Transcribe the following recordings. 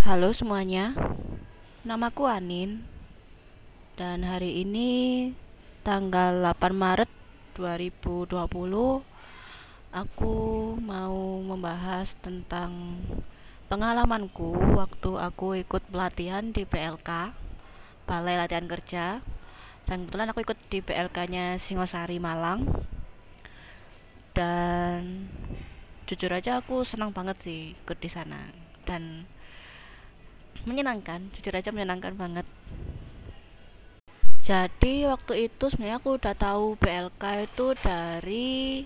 Halo semuanya, namaku Anin. Dan hari ini tanggal 8 Maret 2020 aku mau membahas tentang pengalamanku waktu aku ikut pelatihan di PLK Balai Latihan Kerja. Dan kebetulan aku ikut di PLK nya Singosari Malang. Dan jujur aja aku senang banget sih ikut di sana. Dan menyenangkan jujur aja menyenangkan banget. Jadi waktu itu sebenarnya aku udah tahu PLK itu dari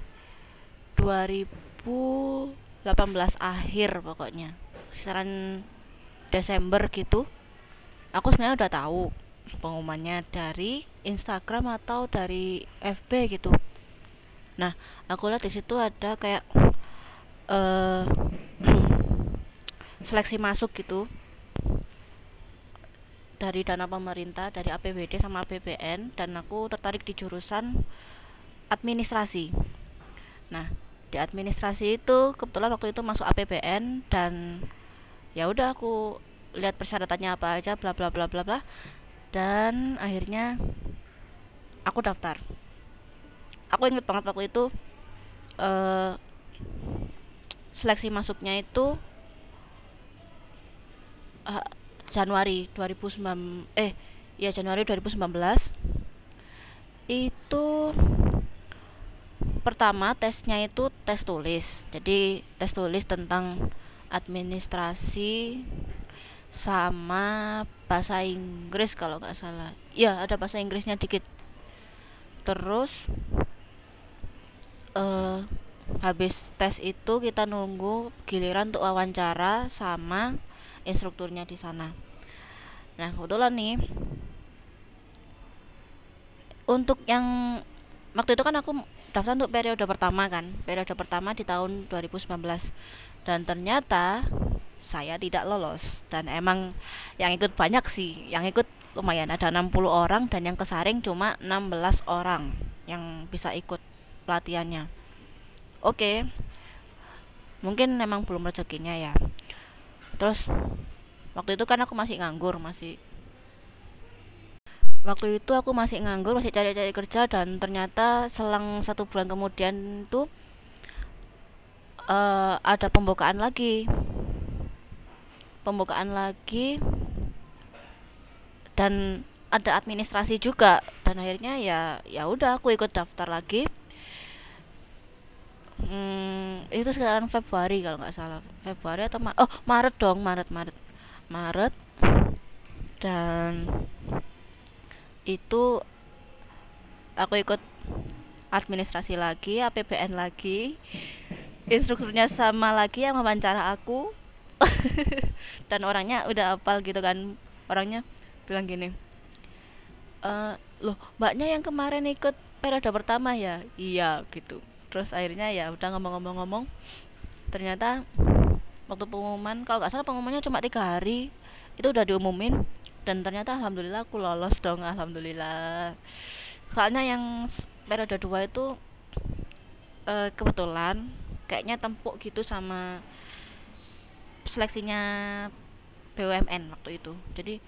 2018 akhir pokoknya kisaran Desember gitu. Aku sebenarnya udah tahu pengumumannya dari Instagram atau dari FB gitu. Nah aku lihat di situ ada kayak uh, seleksi masuk gitu dari dana pemerintah dari APBD sama APBN dan aku tertarik di jurusan administrasi. Nah di administrasi itu kebetulan waktu itu masuk APBN dan ya udah aku lihat persyaratannya apa aja bla bla bla bla bla dan akhirnya aku daftar. Aku inget banget waktu itu uh, seleksi masuknya itu uh, Januari 2009 eh ya Januari 2019 itu pertama tesnya itu tes tulis. Jadi tes tulis tentang administrasi sama bahasa Inggris kalau nggak salah. Ya ada bahasa Inggrisnya dikit. Terus uh, habis tes itu kita nunggu giliran untuk wawancara sama instrukturnya di sana. Nah kebetulan nih untuk yang waktu itu kan aku daftar untuk periode pertama kan periode pertama di tahun 2019 dan ternyata saya tidak lolos. Dan emang yang ikut banyak sih yang ikut lumayan. Ada 60 orang dan yang kesaring cuma 16 orang yang bisa ikut pelatihannya. Oke mungkin memang belum rezekinya ya terus waktu itu kan aku masih nganggur masih waktu itu aku masih nganggur masih cari-cari kerja dan ternyata selang satu bulan kemudian tuh uh, ada pembukaan lagi. Pembukaan lagi dan ada administrasi juga. Dan akhirnya ya ya udah aku ikut daftar lagi hmm, itu sekarang Februari kalau nggak salah. Februari atau Ma oh Maret dong Maret Maret. Maret dan itu aku ikut administrasi lagi APBN lagi instrukturnya sama lagi yang wawancara aku. Dan orangnya udah apal gitu kan orangnya bilang gini e, loh mbaknya yang kemarin ikut periode pertama ya? Iya gitu terus akhirnya ya udah ngomong-ngomong-ngomong ternyata waktu pengumuman kalau nggak salah pengumumannya cuma tiga hari itu udah diumumin dan ternyata alhamdulillah aku lolos dong alhamdulillah. Soalnya yang periode dua itu uh, kebetulan kayaknya tempuk gitu sama seleksinya BUMN waktu itu. Jadi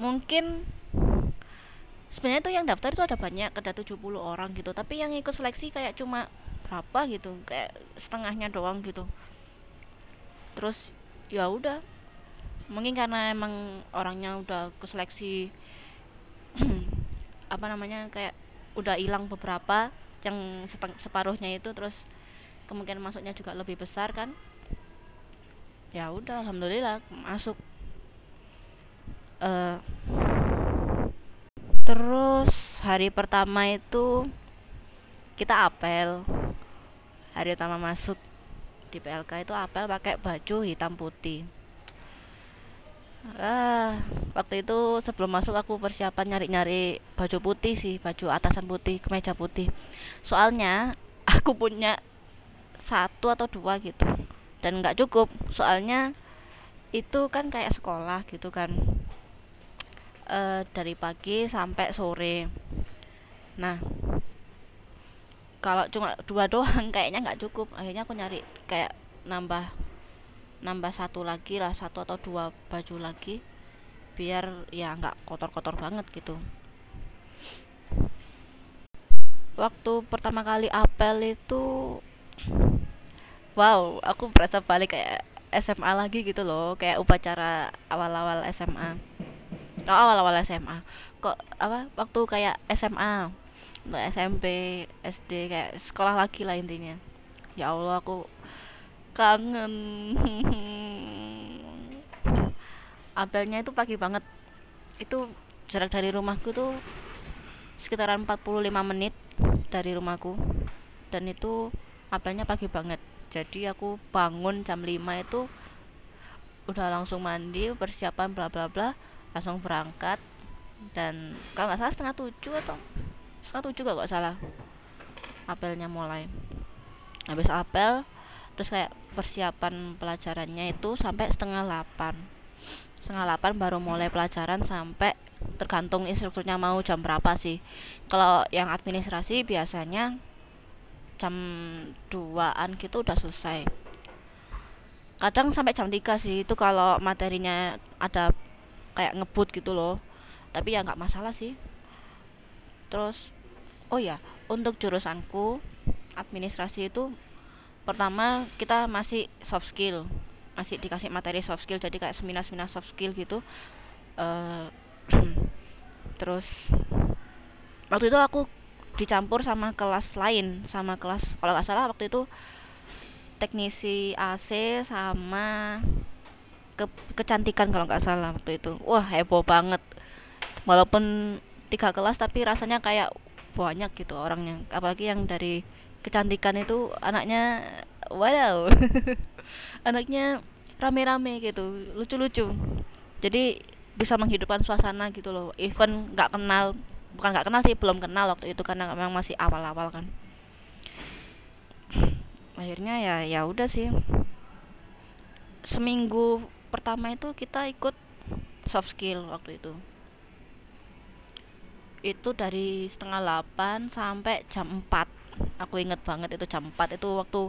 mungkin sebenarnya tuh yang daftar itu ada banyak ada 70 orang gitu. Tapi yang ikut seleksi kayak cuma berapa gitu kayak setengahnya doang gitu. Terus ya udah mungkin karena emang orangnya udah ke seleksi apa namanya kayak udah hilang beberapa yang separuhnya itu terus kemungkinan masuknya juga lebih besar kan. Ya udah alhamdulillah masuk. Uh, terus hari pertama itu kita apel. Hari pertama masuk di PLK itu apel pakai baju hitam putih. Ah waktu itu sebelum masuk aku persiapan nyari-nyari baju putih sih baju atasan putih kemeja putih. Soalnya aku punya satu atau dua gitu. Dan nggak cukup soalnya itu kan kayak sekolah gitu kan e, dari pagi sampai sore. Nah kalau cuma dua doang kayaknya nggak cukup. Akhirnya aku nyari kayak nambah nambah satu lagi lah satu atau dua baju lagi biar ya nggak kotor-kotor banget gitu. Waktu pertama kali apel itu wow aku berasa balik kayak SMA lagi gitu loh kayak upacara awal-awal SMA oh, awal-awal SMA kok apa waktu kayak SMA SMP SD kayak sekolah lagi lah intinya. Ya Allah aku kangen. Apelnya itu pagi banget. Itu jarak dari rumahku tuh sekitaran 45 menit dari rumahku. Dan itu apelnya pagi banget. Jadi aku bangun jam 5 itu udah langsung mandi persiapan bla bla bla langsung berangkat. Dan kalau nggak salah setengah tujuh atau setengah tujuh gak salah apelnya mulai. Habis apel terus kayak persiapan pelajarannya itu sampai setengah delapan setengah delapan baru mulai pelajaran sampai tergantung instrukturnya mau jam berapa sih. Kalau yang administrasi biasanya jam 2an gitu udah selesai. Kadang sampai jam 3 sih itu kalau materinya ada kayak ngebut gitu loh. Tapi ya nggak masalah sih. Terus oh ya untuk jurusanku administrasi itu pertama kita masih soft skill. Masih dikasih materi soft skill jadi kayak seminar-seminar soft skill gitu. Uh, terus waktu itu aku dicampur sama kelas lain sama kelas kalau nggak salah waktu itu teknisi AC sama ke kecantikan kalau nggak salah waktu itu. Wah heboh banget. Walaupun tiga kelas tapi rasanya kayak banyak gitu orangnya apalagi yang dari kecantikan itu anaknya wow anaknya rame-rame gitu lucu-lucu. Jadi bisa menghidupkan suasana gitu loh. Even nggak kenal bukan nggak kenal sih belum kenal waktu itu karena memang masih awal-awal kan. Akhirnya ya ya udah sih. Seminggu pertama itu kita ikut soft skill waktu itu. Itu dari setengah 8 sampai jam 4 aku inget banget itu jam 4 itu waktu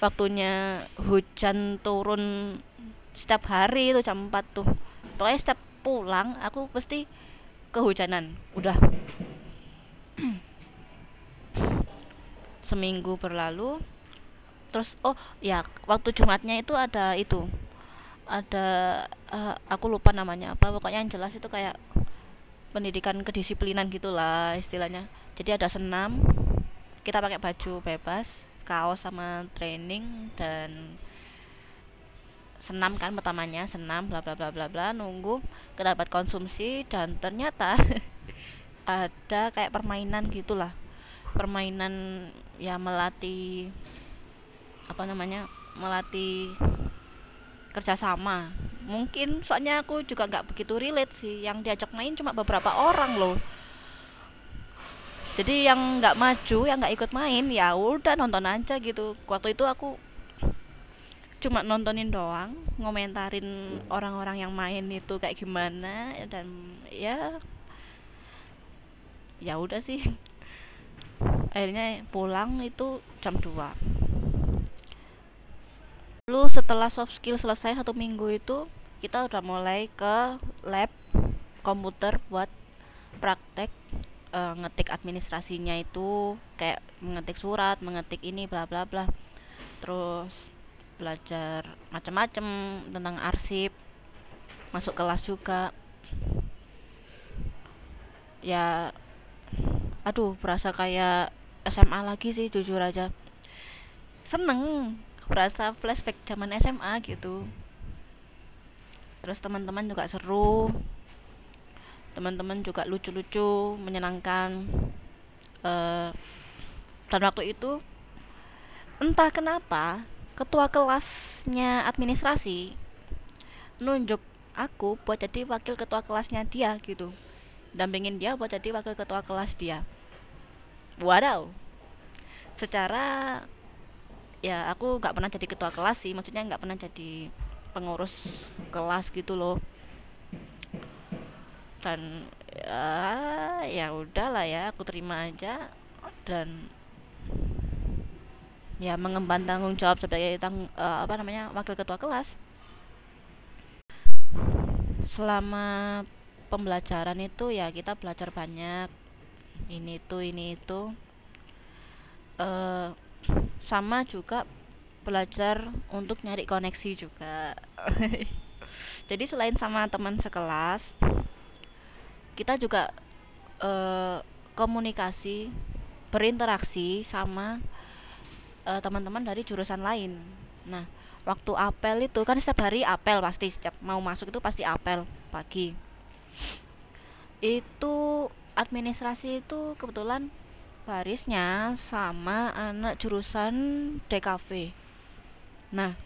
waktunya hujan turun setiap hari itu jam 4 tuh. Pokoknya setiap pulang aku pasti kehujanan. Udah. Seminggu berlalu. Terus oh ya waktu Jumatnya itu ada itu ada uh, aku lupa namanya apa pokoknya yang jelas itu kayak pendidikan kedisiplinan gitulah istilahnya. Jadi ada senam kita pakai baju bebas kaos sama training dan senam kan pertamanya senam bla bla bla bla bla nunggu kedapat konsumsi dan ternyata ada kayak permainan gitulah. Permainan ya melatih apa namanya melatih kerjasama mungkin soalnya aku juga nggak begitu relate sih. Yang diajak main cuma beberapa orang loh. Jadi yang nggak maju yang nggak ikut main ya udah nonton aja gitu. Waktu itu aku cuma nontonin doang ngomentarin orang-orang yang main itu kayak gimana dan ya ya udah sih. Akhirnya pulang itu jam 2 lalu setelah soft skill selesai satu minggu itu kita udah mulai ke lab komputer buat praktek uh, ngetik administrasinya itu kayak mengetik surat mengetik ini bla bla bla. Terus belajar macam-macam tentang arsip masuk kelas juga. Ya aduh berasa kayak SMA lagi sih jujur aja. Seneng berasa flashback zaman SMA gitu. Terus teman-teman juga seru. Teman-teman juga lucu-lucu menyenangkan. Uh, dan waktu itu entah kenapa ketua kelasnya administrasi nunjuk aku buat jadi wakil ketua kelasnya dia gitu. Dampingin dia buat jadi wakil ketua kelas dia. Wadaw. Secara ya aku nggak pernah jadi ketua kelas sih maksudnya nggak pernah jadi pengurus kelas gitu loh. Dan ya ya udahlah ya aku terima aja dan ya mengemban tanggung jawab sebagai tang uh, apa namanya wakil ketua kelas. Selama pembelajaran itu ya kita belajar banyak. Ini itu ini itu. Uh, sama juga belajar untuk nyari koneksi juga. Jadi selain sama teman sekelas kita juga uh, komunikasi berinteraksi sama uh, teman-teman dari jurusan lain. Nah waktu apel itu kan setiap hari apel pasti setiap mau masuk itu pasti apel pagi. Itu administrasi itu kebetulan barisnya sama anak jurusan DKV nah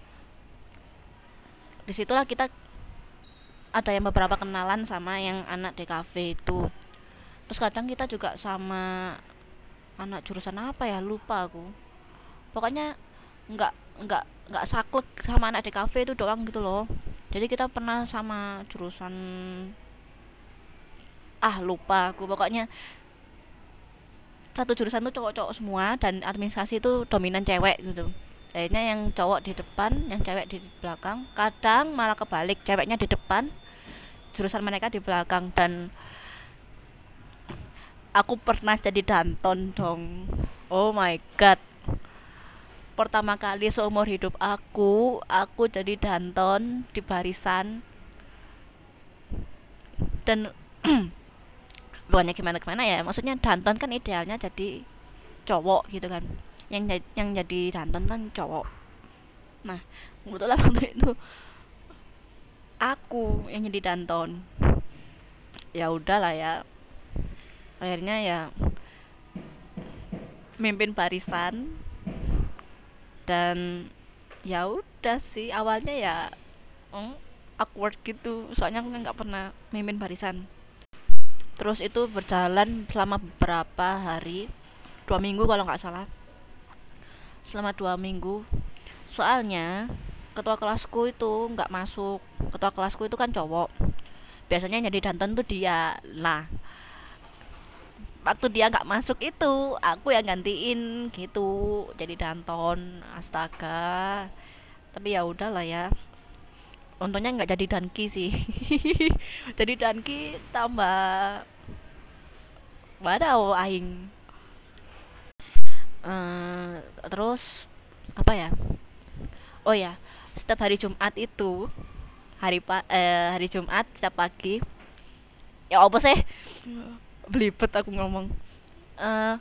di situlah kita ada yang beberapa kenalan sama yang anak DKV itu. Terus kadang kita juga sama anak jurusan apa ya lupa aku. Pokoknya nggak nggak nggak saklek sama anak DKV itu doang gitu loh. Jadi kita pernah sama jurusan ah lupa aku. Pokoknya satu jurusan tuh cowok-cowok semua dan administrasi itu dominan cewek gitu. Akhirnya yang cowok di depan yang cewek di belakang. Kadang malah kebalik ceweknya di depan jurusan mereka di belakang. Dan aku pernah jadi danton dong. Oh my god. Pertama kali seumur hidup aku aku jadi danton di barisan. Dan bukannya gimana gimana ya? Maksudnya danton kan idealnya jadi cowok gitu kan. Yang yang jadi danton kan cowok. Nah kebetulan waktu itu aku yang jadi danton. Ya udahlah ya. Akhirnya ya mimpin barisan. Dan ya udah sih awalnya ya mm, awkward gitu. Soalnya aku nggak pernah mimpin barisan terus itu berjalan selama beberapa hari. Dua minggu kalau nggak salah. Selama dua minggu. Soalnya ketua kelasku itu nggak masuk. Ketua kelasku itu kan cowok. Biasanya jadi danton tuh dia. Nah waktu dia nggak masuk itu aku yang gantiin gitu. Jadi danton astaga. Tapi ya udahlah ya. Untungnya nggak jadi danki sih. Jadi danki tambah wadaw aing. Uh, terus apa ya? Oh ya setiap hari Jumat itu hari pa uh, hari Jumat setiap pagi. Ya apa sih? Belibet aku ngomong. Uh,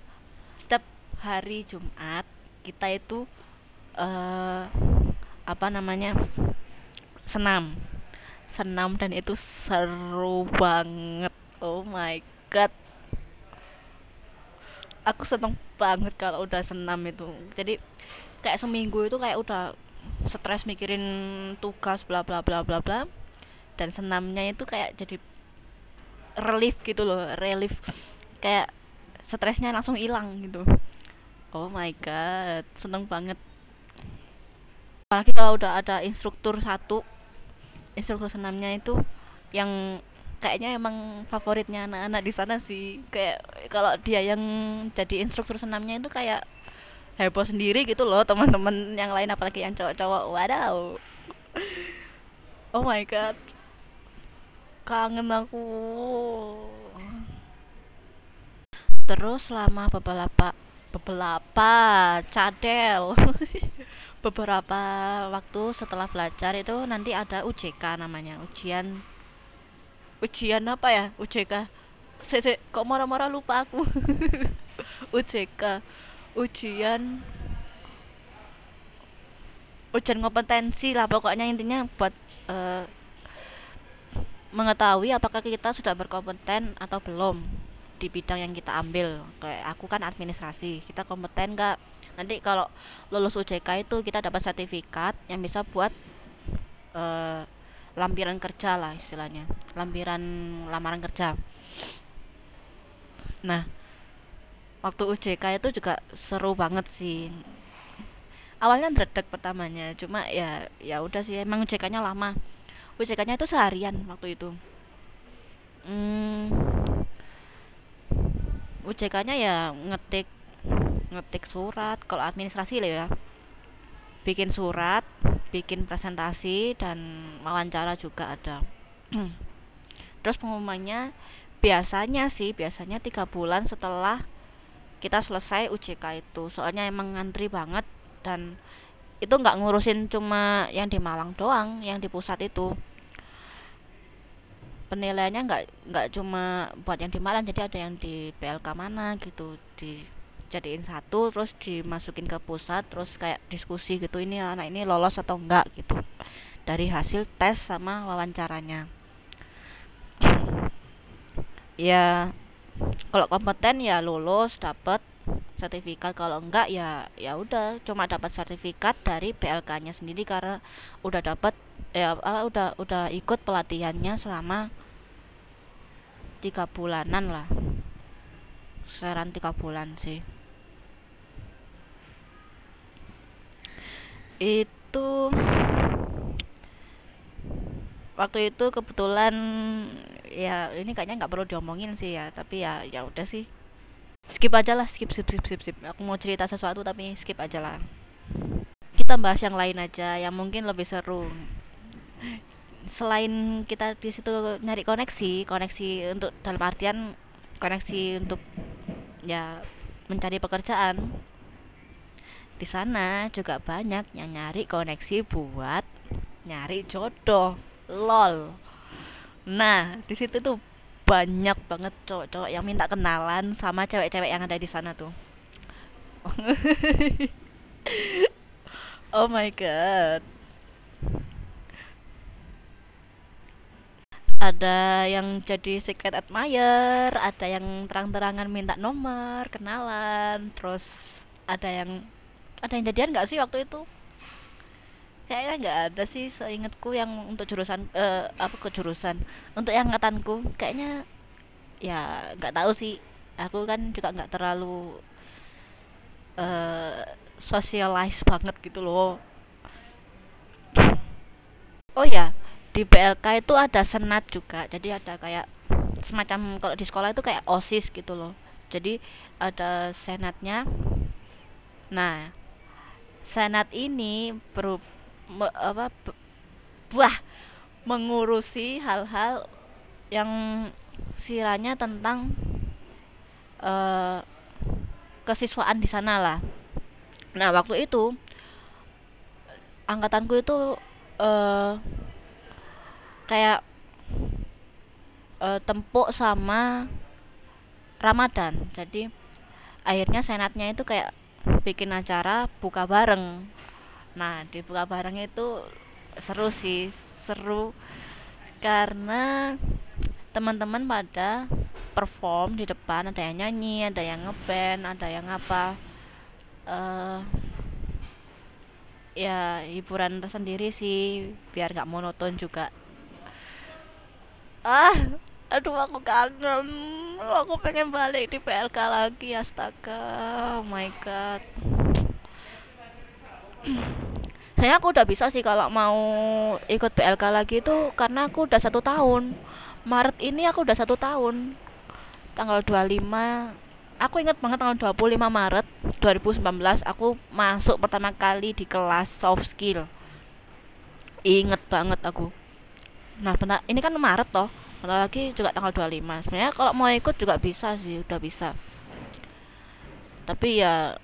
setiap hari Jumat kita itu uh, apa namanya? Senam. Senam dan itu seru banget. Oh my god aku seneng banget kalau udah senam itu. Jadi kayak seminggu itu kayak udah stres mikirin tugas bla bla bla bla bla. Dan senamnya itu kayak jadi relief gitu loh relief. Kayak stresnya langsung hilang gitu. Oh my god seneng banget. Apalagi kalau udah ada instruktur satu instruktur senamnya itu yang kayaknya emang favoritnya anak-anak di sana sih. Kayak kalau dia yang jadi instruktur senamnya itu kayak heboh sendiri gitu loh teman-teman yang lain apalagi yang cowok-cowok. Wadaw. Oh my god. Kangen aku. Terus selama beberapa beberapa cadel. Beberapa waktu setelah belajar itu nanti ada UJK namanya ujian ujian apa ya? UJK se, se kok marah-marah lupa aku? UJK ujian. Ujian kompetensi lah pokoknya intinya buat uh, mengetahui apakah kita sudah berkompeten atau belum di bidang yang kita ambil. Kayak aku kan administrasi kita kompeten nggak? Nanti kalau lulus UJK itu kita dapat sertifikat yang bisa buat uh, lampiran kerja lah istilahnya. Lampiran lamaran kerja. Nah waktu UJK itu juga seru banget sih. Awalnya dredeg pertamanya cuma ya ya udah sih emang UJK-nya lama. UJK-nya itu seharian waktu itu. Hmm, UJK-nya ya ngetik ngetik surat kalau administrasi lah ya. Bikin surat bikin presentasi dan wawancara juga ada. Terus pengumumannya biasanya sih biasanya tiga bulan setelah kita selesai UJK itu. Soalnya emang ngantri banget dan itu nggak ngurusin cuma yang di Malang doang yang di pusat itu. Penilaiannya nggak nggak cuma buat yang di Malang jadi ada yang di PLK mana gitu dijadiin satu terus dimasukin ke pusat terus kayak diskusi gitu ini anak ini lolos atau enggak gitu. Dari hasil tes sama wawancaranya. Ya kalau kompeten ya lulus dapat sertifikat kalau enggak ya ya udah cuma dapat sertifikat dari PLK-nya sendiri karena udah dapat ya uh, udah udah ikut pelatihannya selama tiga bulanan lah. Seran tiga bulan sih itu waktu itu kebetulan ya ini kayaknya nggak perlu diomongin sih ya tapi ya ya udah sih. Skip aja lah skip skip skip skip skip. Aku mau cerita sesuatu tapi skip aja lah. Kita bahas yang lain aja yang mungkin lebih seru. Selain kita di situ nyari koneksi koneksi untuk dalam artian koneksi untuk ya mencari pekerjaan di sana juga banyak yang nyari koneksi buat nyari jodoh. Lol. Nah di situ tuh banyak banget cowok-cowok yang minta kenalan sama cewek-cewek yang ada di sana tuh. Oh my god. Ada yang jadi secret admirer ada yang terang-terangan minta nomor kenalan terus ada yang ada yang jadian nggak sih waktu itu? Kayaknya nggak ada sih seingatku yang untuk jurusan uh, apa ke jurusan. Untuk yang angkatanku kayaknya ya nggak tahu sih. Aku kan juga nggak terlalu uh, socialize banget gitu loh. Oh ya di BLK itu ada senat juga. Jadi ada kayak semacam kalau di sekolah itu kayak osis gitu loh. Jadi ada senatnya. Nah senat ini perlu me, apa buah mengurusi hal-hal yang siranya tentang uh, kesiswaan di sana lah. Nah waktu itu angkatanku itu uh, kayak uh, tempuk sama Ramadan. Jadi akhirnya senatnya itu kayak bikin acara buka bareng. Nah di buka bareng itu seru sih seru. Karena teman-teman pada perform di depan ada yang nyanyi ada yang ngeband ada yang apa. Uh, ya hiburan tersendiri sih biar gak monoton juga. Ah aduh aku kangen. Aku pengen balik di PLK lagi astaga. Oh my god. Saya aku udah bisa sih kalau mau ikut PLK lagi itu karena aku udah satu tahun. Maret ini aku udah satu tahun. Tanggal 25 aku ingat banget tanggal 25 Maret 2019 aku masuk pertama kali di kelas soft skill. Inget banget aku. Nah benar ini kan Maret toh bentar lagi juga tanggal 25 sebenarnya kalau mau ikut juga bisa sih udah bisa. Tapi ya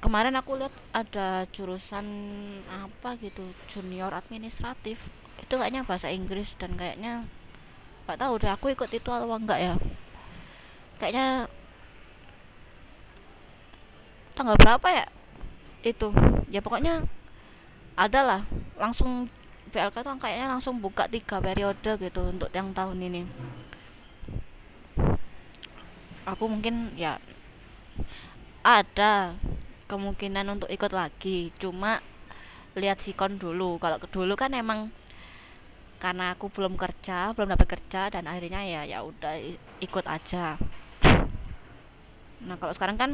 kemarin aku lihat ada jurusan apa gitu junior administratif. Itu kayaknya bahasa Inggris dan kayaknya nggak tahu deh aku ikut itu atau enggak ya. Kayaknya tanggal berapa ya? Itu. Ya pokoknya ada lah langsung PLK tuh kayaknya langsung buka tiga periode gitu untuk yang tahun ini. Aku mungkin ya ada kemungkinan untuk ikut lagi. Cuma lihat sikon dulu. Kalau dulu kan emang karena aku belum kerja belum dapat kerja dan akhirnya ya ya udah ikut aja. Nah kalau sekarang kan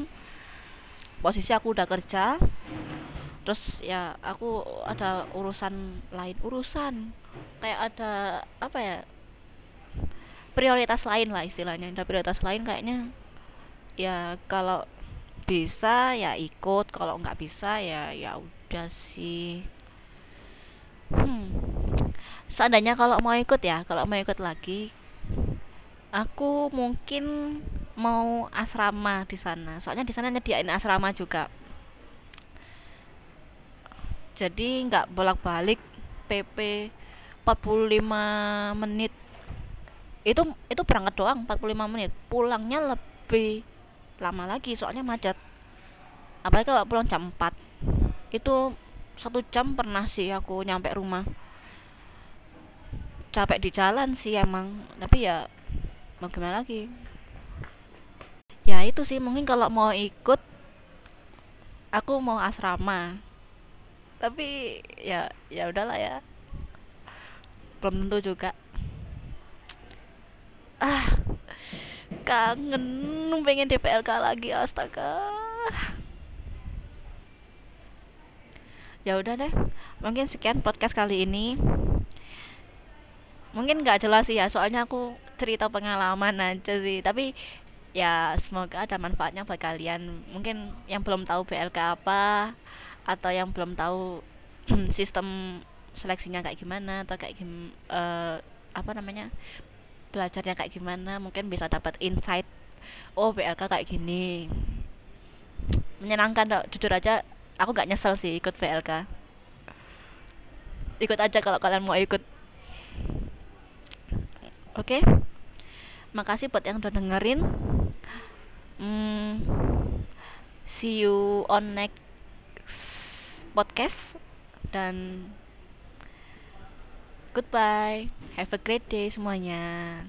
posisi aku udah kerja terus ya aku ada urusan lain. Urusan kayak ada apa ya prioritas lain lah istilahnya. Ada prioritas lain kayaknya ya kalau bisa ya ikut kalau nggak bisa ya ya udah sih. Hmm seandainya kalau mau ikut ya kalau mau ikut lagi aku mungkin mau asrama di sana. Soalnya di sana nyediain asrama juga jadi nggak bolak-balik PP 45 menit. Itu itu berangkat doang 45 menit. Pulangnya lebih lama lagi soalnya macet. Apalagi kalau pulang jam 4 itu satu jam pernah sih aku nyampe rumah. Capek di jalan sih emang tapi ya mau gimana lagi? Ya itu sih mungkin kalau mau ikut aku mau asrama tapi ya ya udahlah ya. Belum tentu juga. Ah kangen pengen DPLK lagi astaga. Ya udah deh mungkin sekian podcast kali ini. Mungkin nggak jelas sih ya soalnya aku cerita pengalaman aja sih. Tapi ya semoga ada manfaatnya buat kalian. Mungkin yang belum tahu BLK apa atau yang belum tahu sistem seleksinya kayak gimana atau kayak gim uh, apa namanya belajarnya kayak gimana mungkin bisa dapat insight oh BLK kayak gini. Menyenangkan dok. Jujur aja aku gak nyesel sih ikut BLK ikut aja kalau kalian mau ikut. Oke? Okay? makasih buat yang udah dengerin. Hmm, see you on next podcast dan goodbye. Have a great day semuanya